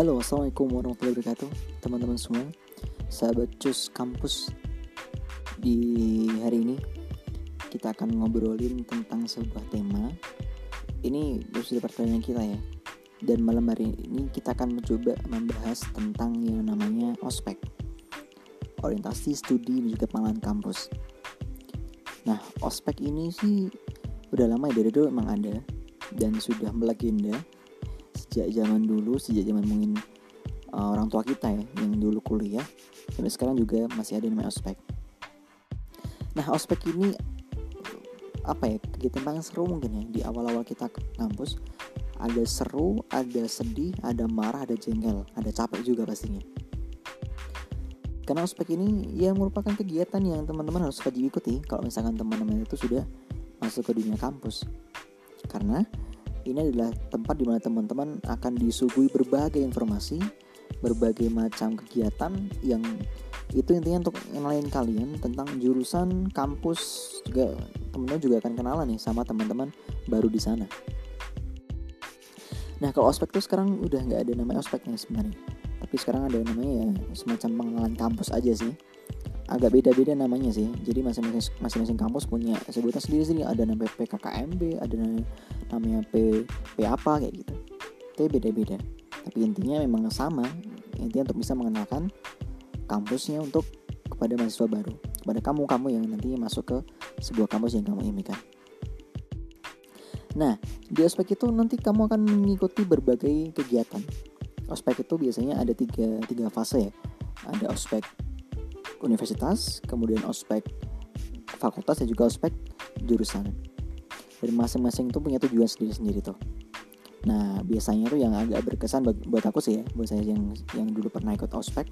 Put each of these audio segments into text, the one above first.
Halo, Assalamualaikum warahmatullahi wabarakatuh Teman-teman semua. Sahabat Cus Kampus Di hari ini Kita akan ngobrolin tentang sebuah tema. Ini sudah pertanyaan kita ya. Dan malam hari ini kita akan mencoba membahas tentang yang namanya ospek Orientasi studi dan juga pengenalan kampus. Nah, ospek ini sih udah lama ya dari dulu emang ada dan sudah melegenda sejak zaman dulu sejak zaman mungkin uh, orang tua kita ya yang dulu kuliah sampai sekarang juga masih ada namanya ospek. Nah ospek ini apa ya kegiatan paling seru mungkin ya di awal-awal kita ke kampus ada seru ada sedih ada marah ada jengkel ada capek juga pastinya. Karena ospek ini ya merupakan kegiatan yang teman-teman harus wajib ikuti kalau misalkan teman-teman itu sudah masuk ke dunia kampus. Karena ini adalah tempat di mana teman-teman akan disuguhi berbagai informasi, berbagai macam kegiatan yang itu intinya untuk kenalin kalian tentang jurusan kampus juga teman-teman juga akan kenalan nih sama teman-teman baru di sana. Nah kalau ospek tuh sekarang udah nggak ada namanya ospeknya sebenarnya, tapi sekarang ada namanya ya semacam pengenalan kampus aja sih agak beda-beda namanya sih. Jadi masing-masing masing-masing kampus punya sebutan sendiri-sendiri. Ada namanya PKKMB ada namanya P P apa kayak gitu. Tapi beda-beda. Tapi intinya memang sama. Intinya untuk bisa mengenalkan kampusnya untuk kepada mahasiswa baru. Kepada kamu kamu yang nantinya masuk ke sebuah kampus yang kamu impikan nah di ospek itu nanti kamu akan mengikuti berbagai kegiatan. Ospek itu biasanya ada tiga tiga fase ya. Ada ospek universitas, kemudian ospek fakultas dan juga ospek jurusan. Dan masing-masing itu punya tujuan sendiri-sendiri tuh. Nah, biasanya tuh yang agak berkesan buat aku sih ya, buat saya yang yang dulu pernah ikut ospek,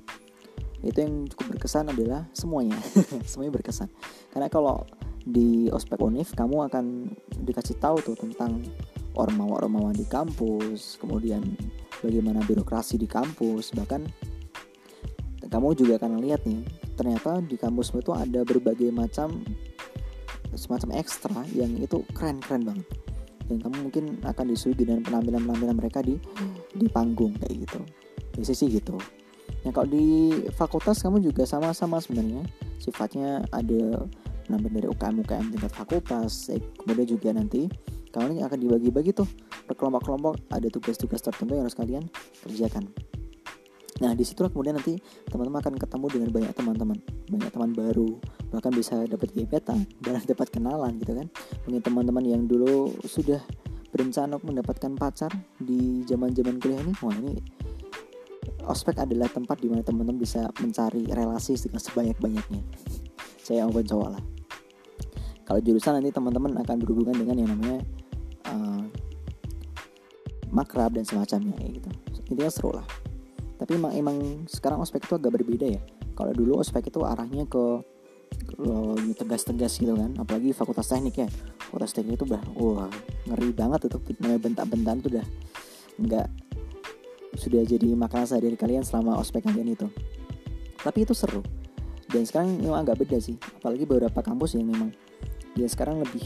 itu yang cukup berkesan adalah semuanya. semuanya berkesan. Karena kalau di ospek univ kamu akan dikasih tahu tuh tentang ormawa-ormawa di kampus, kemudian bagaimana birokrasi di kampus, bahkan kamu juga akan lihat nih ternyata di kampusmu itu ada berbagai macam semacam ekstra yang itu keren-keren banget. Dan kamu mungkin akan disuguhi dengan penampilan-penampilan mereka di di panggung kayak gitu. Di sisi gitu. Nah kalau di fakultas kamu juga sama-sama sebenarnya. Sifatnya ada penampilan dari UKM UKM tingkat fakultas eh, kemudian juga nanti kamu akan dibagi-bagi tuh berkelompok-kelompok ada tugas-tugas tertentu yang harus kalian kerjakan Nah di situlah kemudian nanti teman-teman akan ketemu dengan banyak teman-teman, banyak teman baru, bahkan bisa dapat gebetan dan dapat kenalan gitu kan. Mungkin teman-teman yang dulu sudah berencana mendapatkan pacar di zaman-zaman kuliah ini, wah ini ospek adalah tempat di mana teman-teman bisa mencari relasi dengan sebanyak-banyaknya. Saya open cowok lah. Kalau jurusan nanti teman-teman akan berhubungan dengan yang namanya uh, makrab dan semacamnya gitu. Intinya seru lah tapi emang emang sekarang ospek itu agak berbeda ya. Kalau dulu ospek itu arahnya ke tegas-tegas gitu kan. Apalagi fakultas teknik ya. Fakultas teknik itu udah wah ngeri banget itu namanya bentak-bentaan tuh udah nggak sudah jadi makanan sehari kalian selama ospek kalian itu. Tapi itu seru. Dan sekarang memang agak beda sih. Apalagi beberapa kampus yang memang dia sekarang lebih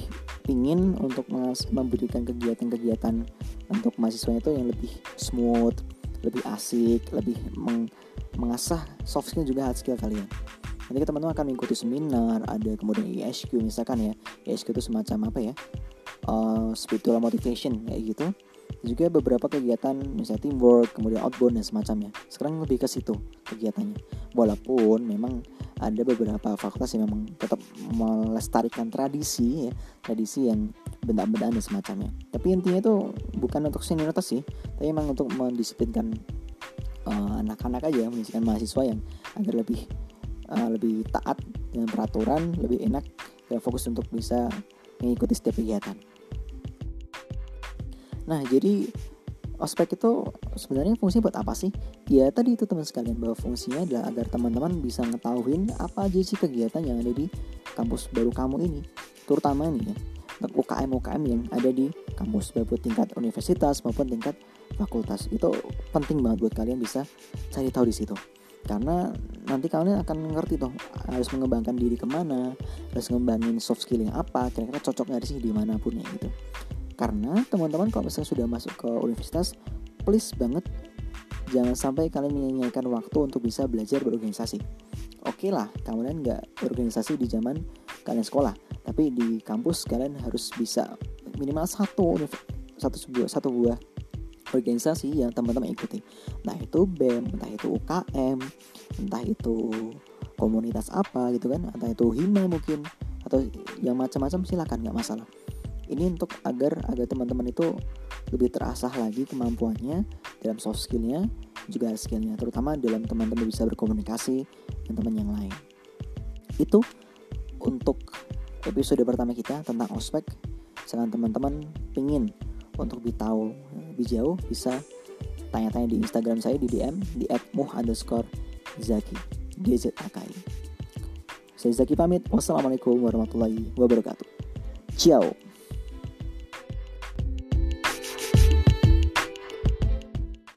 ingin untuk memberikan kegiatan-kegiatan untuk mahasiswa itu yang lebih smooth lebih asik lebih meng mengasah soft skill juga hard skill kalian nanti teman-teman akan mengikuti seminar ada kemudian ISQ misalkan ya. ISQ itu semacam apa ya? Uh, spiritual motivation kayak gitu. Juga beberapa kegiatan misalnya teamwork kemudian outbound dan semacamnya. Sekarang lebih ke situ kegiatannya. Walaupun memang ada beberapa fakultas yang memang tetap melestarikan tradisi ya tradisi yang benda-benda dan semacamnya tapi intinya itu bukan untuk senioritas sih tapi memang untuk mendisiplinkan uh, anak-anak aja mendisiplinkan mahasiswa yang agar lebih uh, lebih taat dengan peraturan lebih enak dan fokus untuk bisa mengikuti setiap kegiatan nah jadi ospek itu sebenarnya fungsinya buat apa sih? Ya tadi itu teman sekalian bahwa fungsinya adalah agar teman-teman bisa ngetahuin apa aja sih kegiatan yang ada di kampus baru kamu ini. Terutama nih ya, UKM-UKM yang ada di kampus baik tingkat universitas maupun tingkat fakultas. Itu penting banget buat kalian bisa cari tahu di situ. Karena nanti kalian akan ngerti tuh harus mengembangkan diri ke mana, harus ngembangin soft skill yang apa, kira-kira cocok nggak sih di mana pun ya gitu karena teman-teman kalau misalnya sudah masuk ke universitas please banget jangan sampai kalian menyanyikan waktu untuk bisa belajar berorganisasi oke okay lah kalian nggak berorganisasi di zaman kalian sekolah tapi di kampus kalian harus bisa minimal satu satu sebuah satu buah organisasi yang teman-teman ikuti. Nah itu BEM, entah itu UKM, entah itu komunitas apa gitu kan, entah itu hima mungkin atau yang macam-macam silakan nggak masalah. Ini untuk agar agar teman-teman itu lebih terasah lagi kemampuannya dalam soft skillnya juga skillnya terutama dalam teman-teman bisa berkomunikasi dengan teman yang lain itu untuk episode pertama kita tentang ospek Misalkan teman-teman pingin untuk lebih tahu lebih jauh bisa tanya-tanya di Instagram saya di DM di @muh underscore zaki gzakai. Saya Zaki pamit. Wassalamualaikum warahmatullahi wabarakatuh. Ciao.